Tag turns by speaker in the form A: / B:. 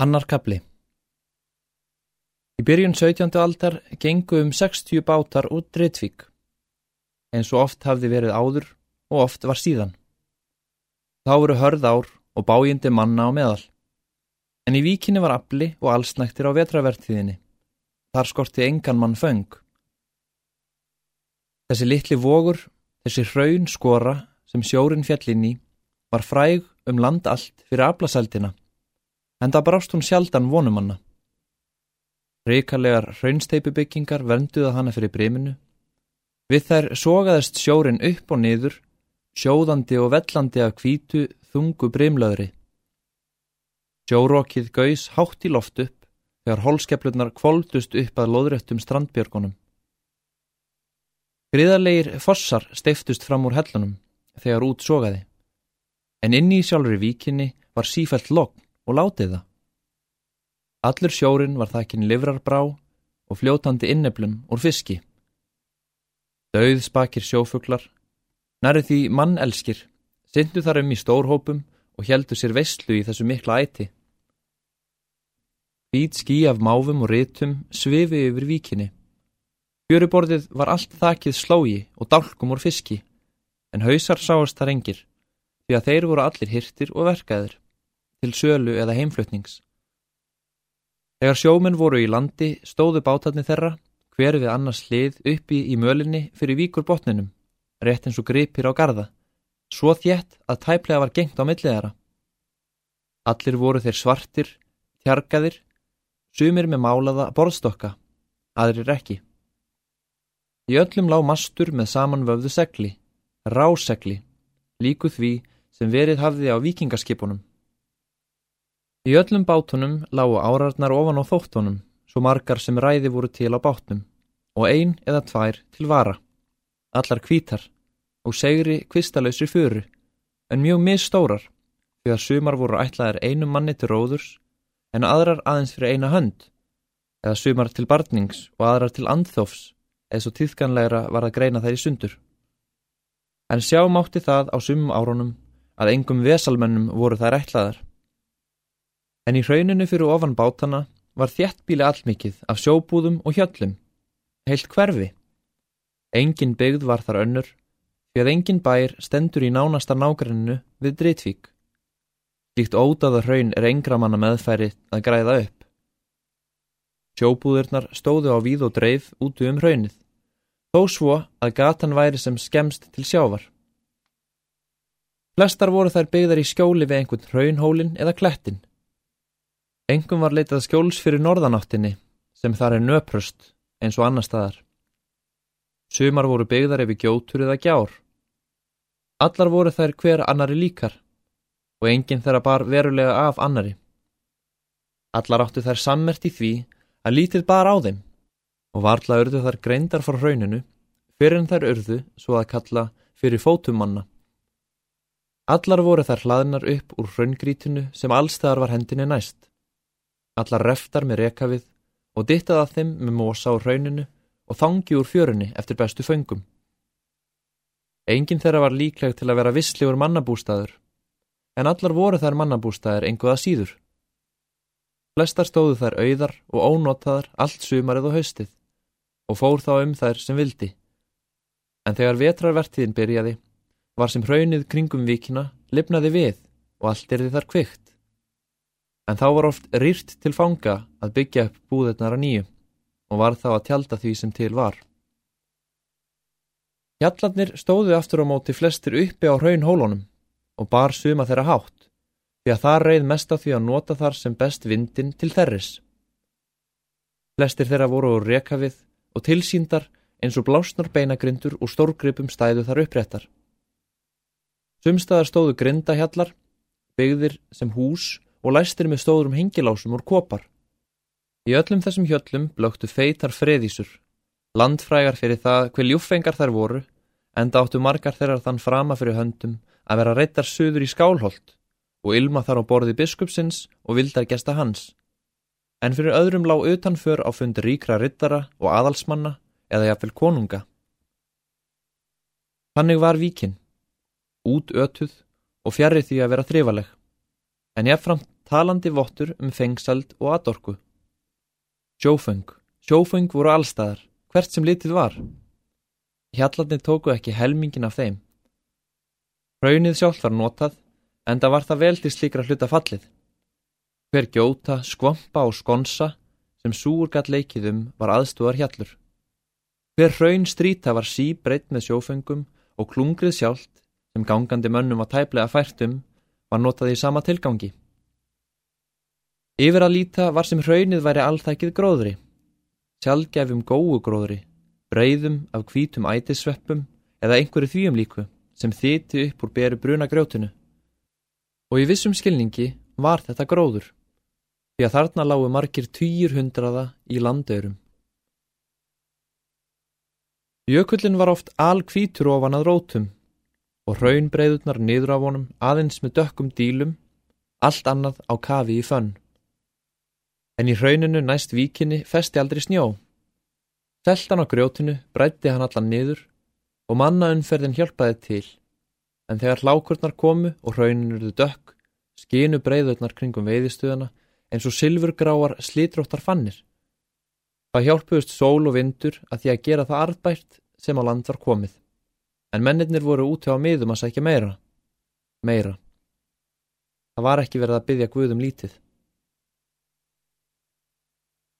A: Annar kapli Í byrjun 17. aldar gengu um 60 bátar út Drittvík, eins og oft hafði verið áður og oft var síðan. Þá voru hörð ár og bájindi manna á meðal, en í víkinni var afli og allsnæktir á vetravertíðinni. Þar skorti engan mann föng. Þessi litli vogur, þessi hraun skora sem sjórin fjallinn í, var fræg um land allt fyrir aflasældina en það brást hún sjaldan vonumanna. Ríkalegar raunsteipubyggingar vernduða hana fyrir briminu. Við þær sogaðist sjórin upp og niður, sjóðandi og vellandi af kvítu þungu brimlaðri. Sjórókið gaus hátt í loft upp þegar holskeplunar kvoldust upp að loðrættum strandbjörgunum. Griðarleir fossar steiftust fram úr hellunum þegar út sogaði, en inni í sjálfur í víkinni var sífælt logn og látið það. Allur sjórin var þakkinn livrarbrá og fljótandi inneflum úr fiski. Dauð spakir sjófuglar, nærið því mannelskir, syndu þar um í stórhópum og heldu sér veistlu í þessu mikla æti. Hvít skí af máfum og ritum svifi yfir víkinni. Fjöruborðið var allt þakkið slógi og dálkum úr fiski, en hausar sáast þar engir, því að þeir voru allir hirtir og verkaðir til sölu eða heimflutnings. Þegar sjóminn voru í landi stóðu bátarni þeirra, hver við annars hlið uppi í mölinni fyrir víkur botninum, rétt eins og gripir á garda, svo þjætt að tæplega var gengt á milliðara. Allir voru þeir svartir, tjargaðir, sumir með málaða borðstokka, aðrir ekki. Í öllum lág mastur með samanvöfðu segli, rásegli, líku því sem verið hafði á vikingaskipunum. Í öllum bátunum lágu árarnar ofan á þóttunum, svo margar sem ræði voru til á bátnum, og ein eða tvær til vara, allar kvítar og segri kvistalöysri fjöru, en mjög misstórar, því að sumar voru ætlaðir einum manni til róðurs, en aðrar aðeins fyrir eina hönd, eða sumar til barnings og aðrar til andþófs, eða svo tíðkanlegra var að greina þær í sundur. En sjá mátti það á sumum árunum að engum vesalmennum voru þær ætlaðar en í hrauninu fyrir ofan bátana var þjettbíli allmikið af sjóbúðum og hjöllum, heilt hverfi. Engin byggð var þar önnur, því að engin bær stendur í nánasta nágranninu við Dritvík. Líkt ótaða hraun er engra manna meðfæri að græða upp. Sjóbúðurnar stóðu á víð og dreif útu um hraunið, þó svo að gatan væri sem skemst til sjávar. Flestar voru þær byggðar í skjóli við einhvern hraunhólin eða klettin. Engum var leitað skjóls fyrir norðanáttinni sem þar er nöprust eins og annar staðar. Sumar voru byggðar yfir gjótur eða gjár. Allar voru þær hver annari líkar og enginn þeirra bar verulega af annari. Allar áttu þær sammert í því að lítið bar á þeim og varla urðu þær greindar frá hrauninu fyrir en þær urðu svo að kalla fyrir fótumanna. Allar voru þær hlaðinar upp úr hraungrítinu sem allstæðar var hendinni næst allar reftar með rekavið og dittað að þeim með mosa á rauninu og þangi úr fjörunni eftir bestu föngum. Engin þeirra var líkleg til að vera visslegur mannabústaður, en allar voru þær mannabústaðir enguða síður. Flestar stóðu þær auðar og ónotaðar allt sumarið og haustið og fór þá um þær sem vildi. En þegar vetrarvertiðin byrjaði, var sem hraunið kringum vikina lifnaði við og allt er því þar kvikt en þá var oft rýrt til fanga að byggja upp búðirnar að nýju og var þá að tjálta því sem til var. Hjallarnir stóðu aftur á móti flestir uppi á hraun hólunum og bar suma þeirra hátt, því að það reið mest af því að nota þar sem best vindin til þerris. Flestir þeirra voru úr rekafið og tilsýndar eins og blásnar beinagrindur og stórgripum stæðu þar uppréttar. Sumstaðar stóðu grindahjallar, byggðir sem hús og læstir með stóðrum hengilásum úr kopar. Í öllum þessum hjöllum blöktu feitar freðísur, landfrægar fyrir það hver ljúfengar þær voru, enda áttu margar þeirrar þann frama fyrir höndum að vera reyttar söður í skálholt og ilma þar á borði biskupsins og vildar gesta hans. En fyrir öðrum lág utanför á fundi ríkra rittara og aðalsmanna eða jafnvel konunga. Þannig var víkin, út ötuð og fjarrið því að vera þrifaleg en jáfnframt talandi vottur um fengsald og aðorku. Sjófeng, sjófeng voru allstæðar, hvert sem litið var. Hjallarnir tóku ekki helmingin af þeim. Raunnið sjálf var notað, en það var það vel til slíkra hluta fallið. Hver gjóta, skvampa og skonsa sem súurgat leikiðum var aðstúðar hjallur. Hver raun stríta var sí breytt með sjófengum og klungrið sjálft sem gangandi mönnum var tæplega færtum var notað í sama tilgangi. Yfir að líta var sem raunnið væri allþækið gróðri, sjálfgefum góu gróðri, breyðum af hvítum ætissveppum eða einhverju þvíum líku sem þýtti upp úr beru bruna grjótinu. Og í vissum skilningi var þetta gróður, því að þarna lágu margir týjur hundraða í landaurum. Jökullin var oft alkvítur ofan að rótum og raunbreyðurnar niður af honum aðeins með dökkum dílum, allt annað á kafi í fönn. En í rauninu næst víkinni festi aldrei snjó. Seltan á grjótinu breytti hann allan niður og mannaunferðin hjálpaði til, en þegar hlákurnar komu og rauninurðu dökk, skinu breyðurnar kringum veiðistuðana eins og silfurgráar slítróttar fannir. Það hjálpuðust sól og vindur að því að gera það arðbært sem á land var komið, en mennirnir voru úti á miðum að sækja meira. Meira. Það var ekki verið að byggja Guðum lítið.